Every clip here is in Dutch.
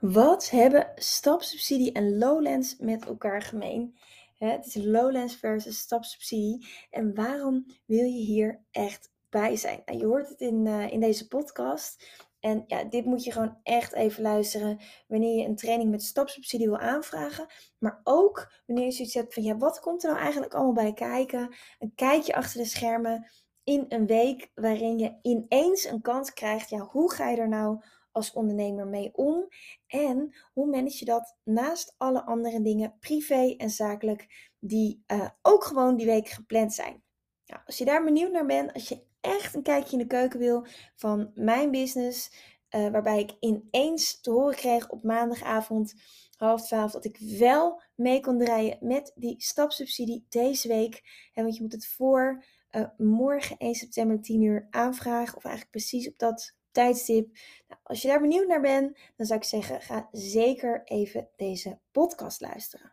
Wat hebben stapsubsidie en Lowlands met elkaar gemeen? Het is Lowlands versus stapsubsidie. En waarom wil je hier echt bij zijn? Nou, je hoort het in, uh, in deze podcast. En ja, dit moet je gewoon echt even luisteren wanneer je een training met stapsubsidie wil aanvragen. Maar ook wanneer je zoiets hebt van, ja, wat komt er nou eigenlijk allemaal bij kijken? Een kijkje achter de schermen in een week waarin je ineens een kans krijgt. Ja, hoe ga je er nou als ondernemer mee om? En hoe manage je dat naast alle andere dingen, privé en zakelijk, die uh, ook gewoon die week gepland zijn? Nou, als je daar benieuwd naar bent, als je echt een kijkje in de keuken wil van mijn business, uh, waarbij ik ineens te horen kreeg op maandagavond half twaalf dat ik wel mee kon draaien met die stapsubsidie deze week. En want je moet het voor uh, morgen 1 september 10 uur aanvragen, of eigenlijk precies op dat tijdstip. Nou, als je daar benieuwd naar bent, dan zou ik zeggen, ga zeker even deze podcast luisteren.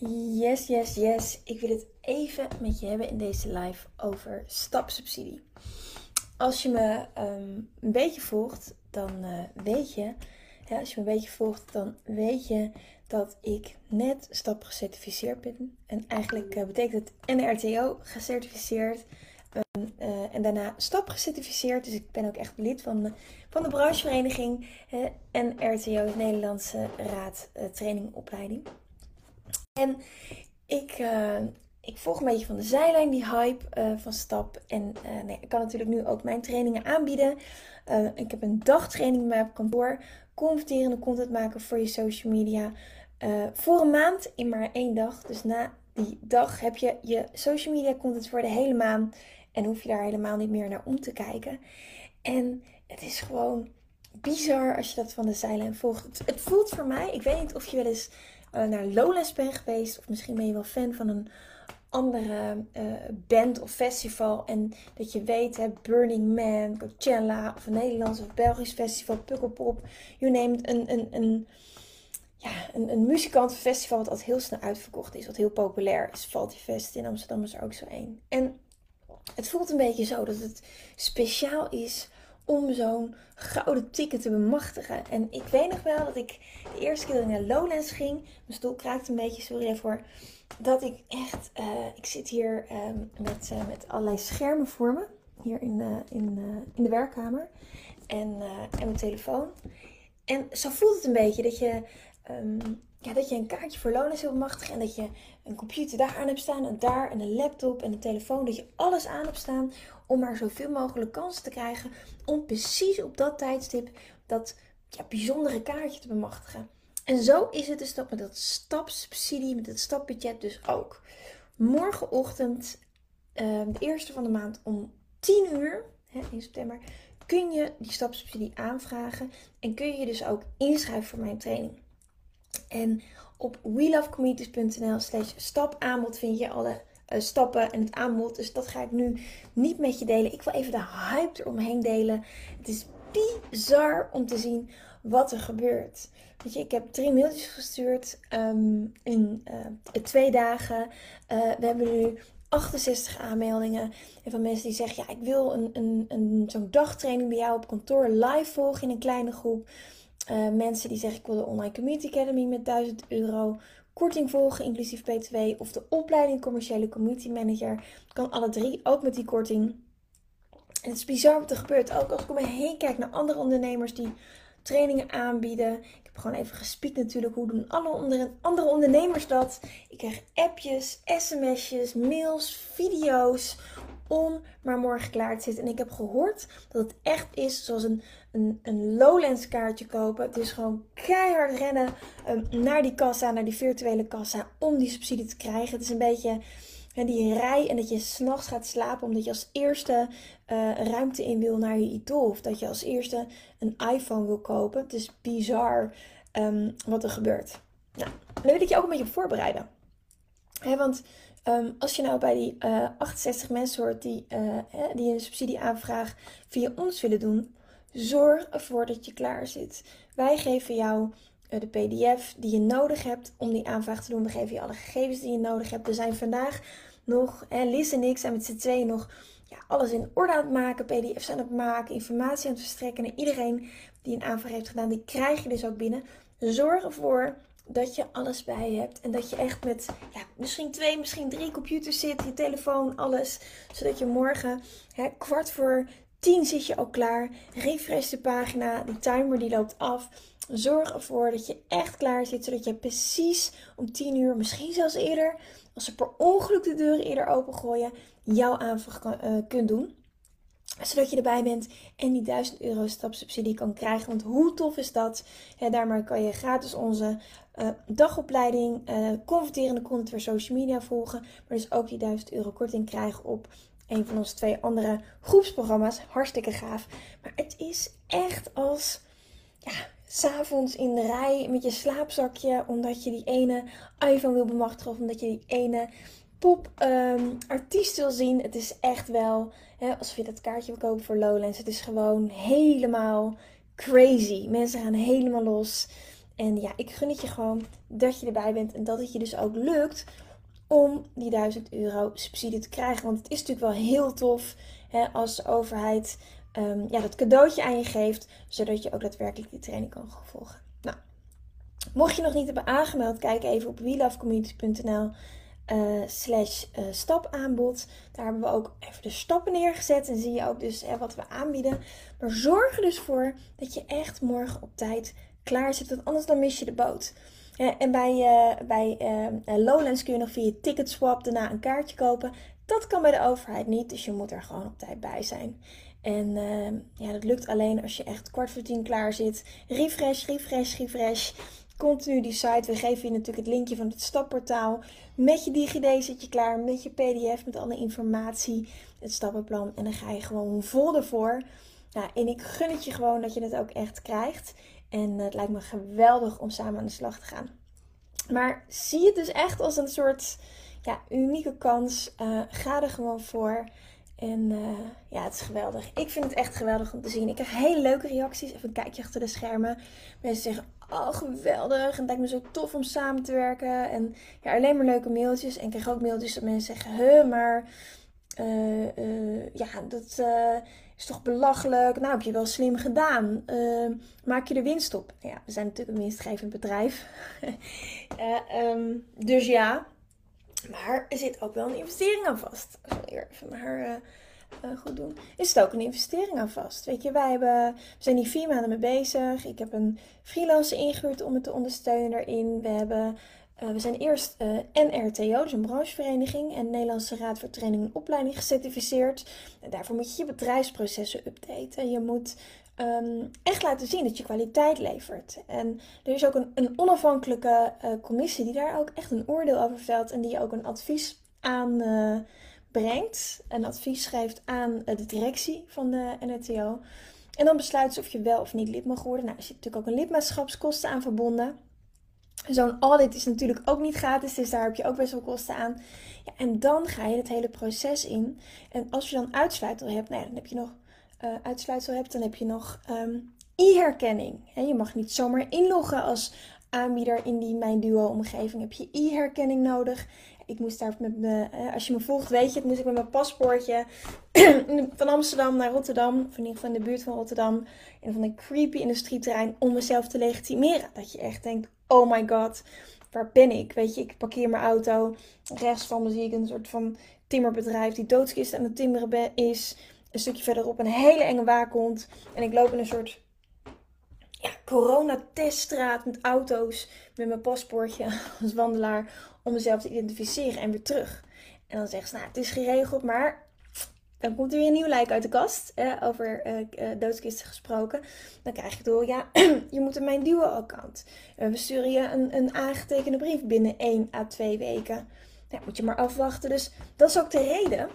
Yes, yes, yes. Ik wil het even met je hebben in deze live over stapsubsidie. Als je me um, een beetje volgt, dan uh, weet je, ja, als je me een beetje volgt, dan weet je dat ik net stap gecertificeerd ben. En eigenlijk uh, betekent het NRTO gecertificeerd. Um, uh, en daarna stap gecertificeerd. Dus ik ben ook echt lid van de, van de branchevereniging NRTO, de Nederlandse Raad Training Opleiding. En ik, uh, ik volg een beetje van de zijlijn die hype uh, van Stap. En uh, nee, ik kan natuurlijk nu ook mijn trainingen aanbieden. ik heb een dagtraining met op kantoor. Converterende content maken voor je social media. voor een maand in maar één dag. Dus na die dag heb je je social media content voor de hele maand. En hoef je daar helemaal niet meer naar om te kijken. En het is gewoon bizar als je dat van de zijlijn volgt. Het, het voelt voor mij, ik weet niet of je wel eens naar Lowlands ben geweest. Of misschien ben je wel fan van een andere uh, band of festival. En dat je weet, Burning Man, Coachella of een Nederlands of Belgisch festival, Pukkelpop. Je neemt een, een, een, ja, een, een muzikantenfestival wat altijd heel snel uitverkocht is. Wat heel populair is. Fest in Amsterdam is er ook zo één. En het voelt een beetje zo dat het speciaal is om zo'n gouden ticket te bemachtigen. En ik weet nog wel dat ik de eerste keer naar Lowlands ging, mijn stoel kraakt een beetje, sorry ervoor, dat ik echt, uh, ik zit hier um, met, uh, met allerlei schermen voor me, hier in, uh, in, in de werkkamer, en, en mijn telefoon. En zo voelt het een beetje dat je, um, ja, dat je een kaartje voor Lowlands wil bemachtigen en dat je een computer daar aan hebt staan en daar en een laptop en een telefoon, dat je alles aan hebt staan om maar zoveel mogelijk kansen te krijgen om precies op dat tijdstip dat bijzondere kaartje te bemachtigen. En zo is het dus dat met dat stapsubsidie, met het stapbudget dus ook. Morgenochtend, uh, de eerste van de maand om 10 uur, hè, in september, kun je die stapsubsidie aanvragen. En kun je dus ook inschrijven voor mijn training. En op welovecommunities.nl slash stapaanbod vind je alle uh, stappen en het aanbod. Dus dat ga ik nu niet met je delen. Ik wil even de hype eromheen delen. Het is bizar om te zien wat er gebeurt. Weet je, ik heb drie mailtjes gestuurd um, in uh, twee dagen. Uh, we hebben nu 68 aanmeldingen. En van mensen die zeggen: Ja, ik wil een, een, een, zo'n dagtraining bij jou op kantoor live volgen in een kleine groep. Uh, mensen die zeggen: Ik wil de Online Community Academy met 1000 euro korting volgen, inclusief BTW, of de opleiding commerciële community manager. Kan alle drie, ook met die korting. En het is bizar wat er gebeurt. Ook als ik om me heen kijk naar andere ondernemers die trainingen aanbieden. Ik heb gewoon even gespiekt natuurlijk. Hoe doen alle onder andere ondernemers dat? Ik krijg appjes, sms'jes, mails, video's. Om maar morgen klaar te zitten. En ik heb gehoord dat het echt is zoals een, een, een Lowlands kaartje kopen. Het is gewoon keihard rennen um, naar die kassa, naar die virtuele kassa, om die subsidie te krijgen. Het is een beetje die rij en dat je s'nachts gaat slapen omdat je als eerste uh, ruimte in wil naar je idool. Of dat je als eerste een iPhone wil kopen. Het is bizar um, wat er gebeurt. Nou, daar wil ik je ook een beetje voorbereiden. want um, als je nou bij die uh, eh, 68 mensen hoort die, uh, die een subsidieaanvraag via ons willen doen, zorg ervoor dat je klaar zit. Wij geven jou de PDF die je nodig hebt om die aanvraag te doen. We geven je alle gegevens die je nodig hebt. Er zijn vandaag nog, en Liz en ik zijn met z'n tweeën nog ja, alles in orde aan het maken, pdf's aan het maken, informatie aan het verstrekken. En iedereen die een aanvraag heeft gedaan, die krijg je dus ook binnen. Zorg ervoor dat je alles bij je hebt. En dat je echt met ja, misschien twee, misschien drie computers zit, je telefoon, alles. Zodat je morgen hè, kwart voor tien zit je al klaar. Refresh de pagina, die timer die loopt af. Zorg ervoor dat je echt klaar zit, zodat je precies om 10 uur, misschien zelfs eerder, als ze per ongeluk de deuren eerder opengooien, jouw aanvraag kan, uh, kunt doen. Zodat je erbij bent en die 1000 euro stapsubsidie kan krijgen. Want hoe tof is dat? Ja, daarmee kan je gratis onze uh, dagopleiding, uh, converterende content voor social media volgen. Maar dus ook die 1000 euro korting krijgen op een van onze twee andere groepsprogramma's. Hartstikke gaaf. Maar het is echt als ja, s'avonds in de rij met je slaapzakje. Omdat je die ene iPhone wil bemachtigen. Of omdat je die ene pop um, artiest wil zien. Het is echt wel hè, alsof je dat kaartje wil kopen voor Lowlands. Het is gewoon helemaal crazy. Mensen gaan helemaal los. En ja, ik gun het je gewoon dat je erbij bent. En dat het je dus ook lukt om die 1000 euro subsidie te krijgen. Want het is natuurlijk wel heel tof hè, als de overheid um, ja, dat cadeautje aan je geeft, zodat je ook daadwerkelijk die training kan volgen. Nou, mocht je nog niet hebben aangemeld, kijk even op welovecommunity.nl eh, slash uh, stapaanbod. Daar hebben we ook even de stappen neergezet en zie je ook dus hè, wat we aanbieden. Maar zorg er dus voor dat je echt morgen op tijd klaar zit, want anders dan mis je de boot. en bij, uh, bij Lowlands kun je nog via Ticketswap daarna een kaartje kopen. Dat kan bij de overheid niet, dus je moet er gewoon op tijd bij zijn. En ja, dat lukt alleen als je echt kwart voor tien klaar zit. Refresh, refresh, refresh. Continu die site. We geven je natuurlijk het linkje van het stapportaal. Met je DigiD zit je klaar. Met je PDF, met alle informatie. Het stappenplan. En dan ga je gewoon vol ervoor. Nou, en ik gun het je gewoon dat je het ook echt krijgt. En het lijkt me geweldig om samen aan de slag te gaan. Maar zie het dus echt als een soort ja, unieke kans. Uh, ga er gewoon voor. En uh, ja, het is geweldig. Ik vind het echt geweldig om te zien. Ik krijg hele leuke reacties. Even een kijkje achter de schermen. Mensen zeggen, oh geweldig. En het lijkt me zo tof om samen te werken. En ja, alleen maar leuke mailtjes. En ik krijg ook mailtjes dat mensen zeggen, huh, maar uh, uh, ja, dat is toch belachelijk. Nou, heb je wel slim gedaan. maak je er winst op? Ja, we zijn natuurlijk een winstgevend bedrijf. um, dus ja, maar er zit ook wel een investering aan vast. Ik even maar uh, goed doen. Is het ook een investering aan vast? Weet je, wij hebben, we zijn hier vier maanden mee bezig. Ik heb een freelancer ingehuurd om het te ondersteunen daarin. We hebben uh, we zijn eerst uh, NRTO, dus een branchevereniging, en Nederlandse Raad voor Training en Opleiding gecertificeerd. En daarvoor moet je je bedrijfsprocessen updaten. Je moet um, echt laten zien dat je kwaliteit levert. En er is ook een, een onafhankelijke commissie die daar ook echt een oordeel over velt en die ook een advies aan brengt. Een advies schrijft aan uh, de directie van de NRTO. En dan besluit ze of je wel of niet lid mag worden. Nou, er zit natuurlijk ook een lidmaatschapskosten aan verbonden. Zo'n audit is natuurlijk ook niet gratis, dus daar heb je ook best wel kosten aan. Ja, en dan ga je het hele proces in. En als je dan uitsluiting hebt, nou dan heb je nog uh, uitsluitsel hebt, dan heb je nog um, e-herkenning. Je mag niet zomaar inloggen als aanbieder in die Mijn Duo-omgeving. Heb je e-herkenning nodig? Ik moest daar met me, als je me volgt, weet je, moest ik met mijn paspoortje van Amsterdam naar Rotterdam, of in ieder geval in de buurt van Rotterdam, in van een creepy industrieterrein, om mezelf te legitimeren. Dat je echt denkt: oh my god, waar ben ik? Weet je, ik parkeer mijn auto. Rechts van me zie ik een soort van timmerbedrijf die doodskist aan het timmeren is een stukje verderop een hele enge waakhond. En ik loop in een soort ja, coronateststraat met auto's. Met mijn paspoortje als wandelaar. Om mezelf te identificeren en weer terug. En dan zegt ze, nou het is geregeld, maar dan komt er weer een nieuw lijk uit de kast, over uh, doodskisten gesproken. Dan krijg je door, ja, je moet in mijn duo-account. we sturen je een, een aangetekende brief binnen 1 à 2 weken. Nou, moet je maar afwachten. Dus dat is ook de reden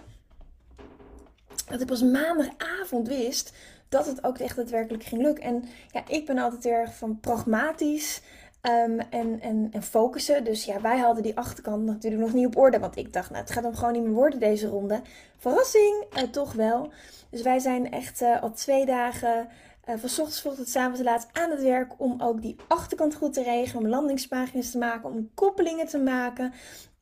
dat ik pas maandagavond wist dat het ook echt daadwerkelijk ging lukken. En ja, ik ben altijd erg van pragmatisch. Um, en, en, en focussen. Dus ja, wij hadden die achterkant natuurlijk nog niet op orde. Want ik dacht, nou, het gaat hem gewoon niet meer worden deze ronde. Verrassing, uh, toch wel. Dus wij zijn echt uh, al twee dagen uh, van ochtends vroeg tot avonds laat aan het werk om ook die achterkant goed te regelen, om landingspagina's te maken, om koppelingen te maken,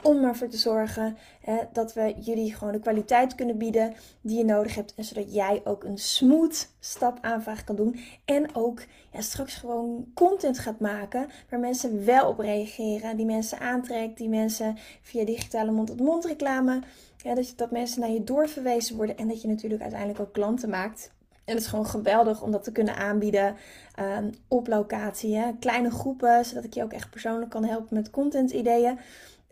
om ervoor te zorgen hè, dat we jullie gewoon de kwaliteit kunnen bieden die je nodig hebt. En zodat jij ook een smooth stap aanvraag kan doen. En ook ja, straks gewoon content gaat maken waar mensen wel op reageren. Die mensen aantrekt, die mensen via digitale mond-tot-mond reclame. Dat, dat mensen naar je doorverwezen worden en dat je natuurlijk uiteindelijk ook klanten maakt. En het is gewoon geweldig om dat te kunnen aanbieden um, op locatie. Hè? Kleine groepen, zodat ik je ook echt persoonlijk kan helpen met content ideeën.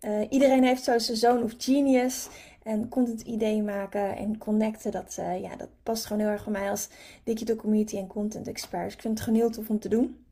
Uh, iedereen heeft zo zijn zoon of genius. En content ideeën maken en connecten, dat, uh, ja, dat past gewoon heel erg bij mij als digital community en content expert. Dus ik vind het gewoon heel tof om te doen.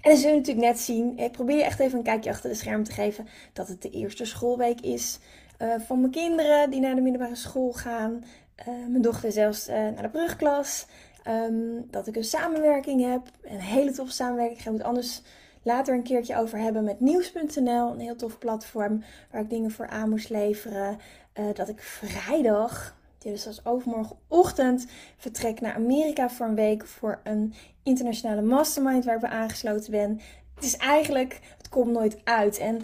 En dan zul natuurlijk net zien, ik probeer echt even een kijkje achter de scherm te geven, dat het de eerste schoolweek is uh, van mijn kinderen die naar de middelbare school gaan. Mijn dochter zelfs naar de brugklas. Um, dat ik een samenwerking heb, een hele toffe samenwerking. Ik ga anders later een keertje over hebben met nieuws.nl. Een heel tof platform waar ik dingen voor aan moest leveren. Uh, dat ik vrijdag, dus als overmorgenochtend, vertrek naar Amerika voor een week voor een internationale mastermind waar ik bij aangesloten ben. Het is eigenlijk, het komt nooit uit. En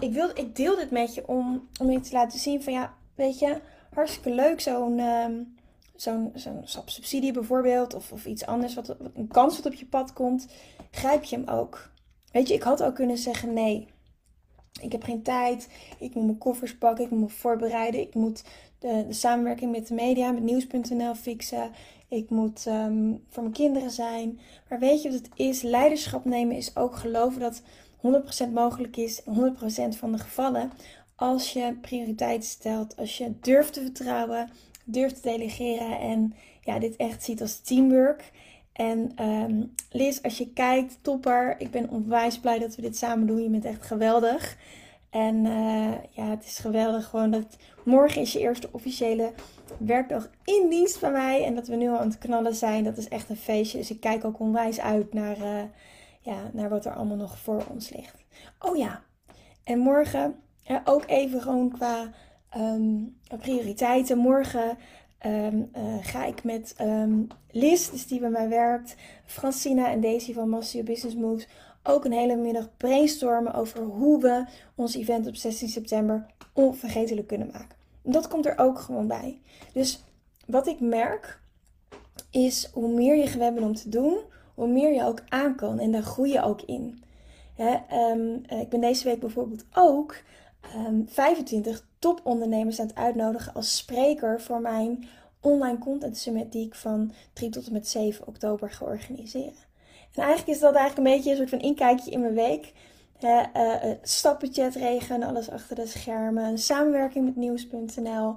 ik, wil, ik deel dit met je om, om je te laten zien van ja, weet je, hartstikke leuk zo'n... Um, zo'n zo'n subsidie bijvoorbeeld, of, of iets anders, wat, een kans wat op je pad komt, grijp je hem ook. Weet je, ik had ook kunnen zeggen nee. Ik heb geen tijd. Ik moet mijn koffers pakken. Ik moet me voorbereiden. Ik moet de, de samenwerking met de media, met nieuws.nl fixen. Ik moet ehm, voor mijn kinderen zijn. Maar weet je wat het is? Leiderschap nemen is ook geloven dat 100% mogelijk is. 100% van de gevallen. Als je prioriteiten stelt. Als je durft te vertrouwen. Durft te delegeren. En ja, dit echt ziet als teamwork. En um, Liz, als je kijkt, topper. Ik ben onwijs blij dat we dit samen doen. Je bent echt geweldig. En uh, ja, het is geweldig gewoon dat morgen is je eerste officiële werkdag in dienst bij mij. En dat we nu al aan het knallen zijn. Dat is echt een feestje. Dus ik kijk ook onwijs uit naar, uh, ja, naar wat er allemaal nog voor ons ligt. Oh ja, en morgen uh, ook even gewoon qua um, prioriteiten. Morgen um, uh, ga ik met um, Liz, dus die bij mij werkt, Francina en Daisy van Master Business Moves, ook een hele middag brainstormen over hoe we ons event op 16 september onvergetelijk kunnen maken. Dat komt er ook gewoon bij. Dus wat ik merk is hoe meer je gewend bent om te doen, hoe meer je ook aan kan. En daar groei je ook in. um, ik ben deze week bijvoorbeeld ook um, 25 topondernemers aan het uitnodigen als spreker voor mijn online content summit die ik van 3 tot en met 7 oktober ga organiseren. En eigenlijk is dat eigenlijk een beetje een soort van inkijkje in mijn week. Uh, uh, stapbudget alles achter de schermen, een samenwerking met nieuws.nl,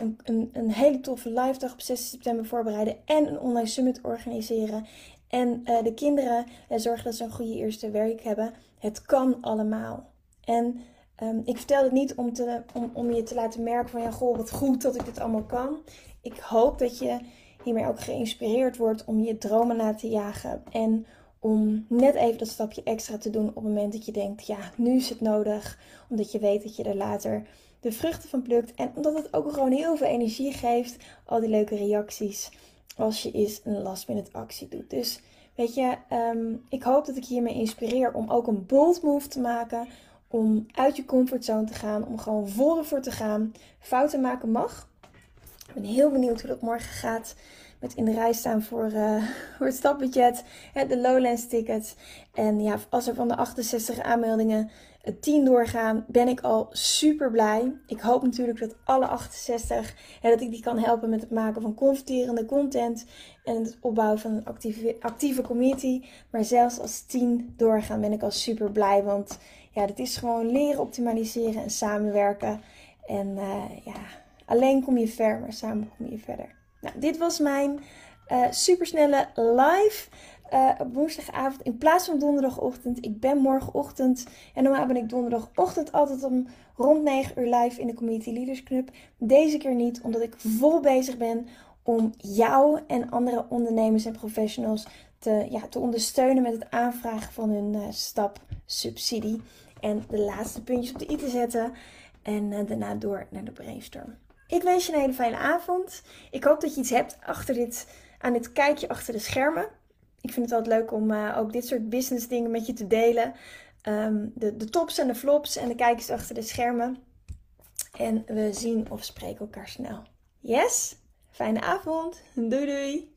een, een, een, hele toffe live dag op 6 september voorbereiden en een online summit organiseren. En uh, de kinderen zorgen dat ze een goede eerste werk hebben. Het kan allemaal. En Um, ik vertel het niet om, te, om, om je te laten merken van ja, goh, wat goed dat ik dit allemaal kan. Ik hoop dat je hiermee ook geïnspireerd wordt om je dromen na te jagen. En om net even dat stapje extra te doen op het moment dat je denkt, ja, nu is het nodig. Omdat je weet dat je er later de vruchten van plukt. En omdat het ook gewoon heel veel energie geeft, al die leuke reacties, als je eens een last minute actie doet. Dus weet je, um, ik hoop dat ik hiermee inspireer om ook een bold move te maken om uit je comfortzone te gaan, om gewoon vol ervoor te gaan. Fouten maken mag. Ik ben heel benieuwd hoe dat morgen gaat. Met in de rij staan voor, uh, voor het stapbudget, de Lowlands tickets. En ja, als er van de 68 aanmeldingen 10 doorgaan, ben ik al super blij. Ik hoop natuurlijk dat alle 68, hè, dat ik die kan helpen met het maken van converterende content. En het opbouwen van een actieve, actieve community. Maar zelfs als 10 doorgaan, ben ik al super blij. Want ja, dat is gewoon leren optimaliseren en samenwerken. En uh, ja, Alleen kom je ver, maar samen kom je verder. Nou, dit was mijn uh, supersnelle live uh, op woensdagavond in plaats van donderdagochtend. Ik ben morgenochtend en normaal ben ik donderdagochtend altijd om rond 9 uur live in de Community Leaders Club. Deze keer niet, omdat ik vol bezig ben om jou en andere ondernemers en professionals te, ja, te ondersteunen met het aanvragen van hun uh, stapsubsidie. En de laatste puntjes op de i te zetten. En uh, daarna door naar de brainstorm. Ik wens je een hele fijne avond. Ik hoop dat je iets hebt achter dit, aan dit kijkje achter de schermen. Ik vind het altijd leuk om uh, ook dit soort business dingen met je te delen. Um, de, de tops en de flops en de kijkers achter de schermen. En we zien of spreken elkaar snel. Yes? Fijne avond. Doei doei.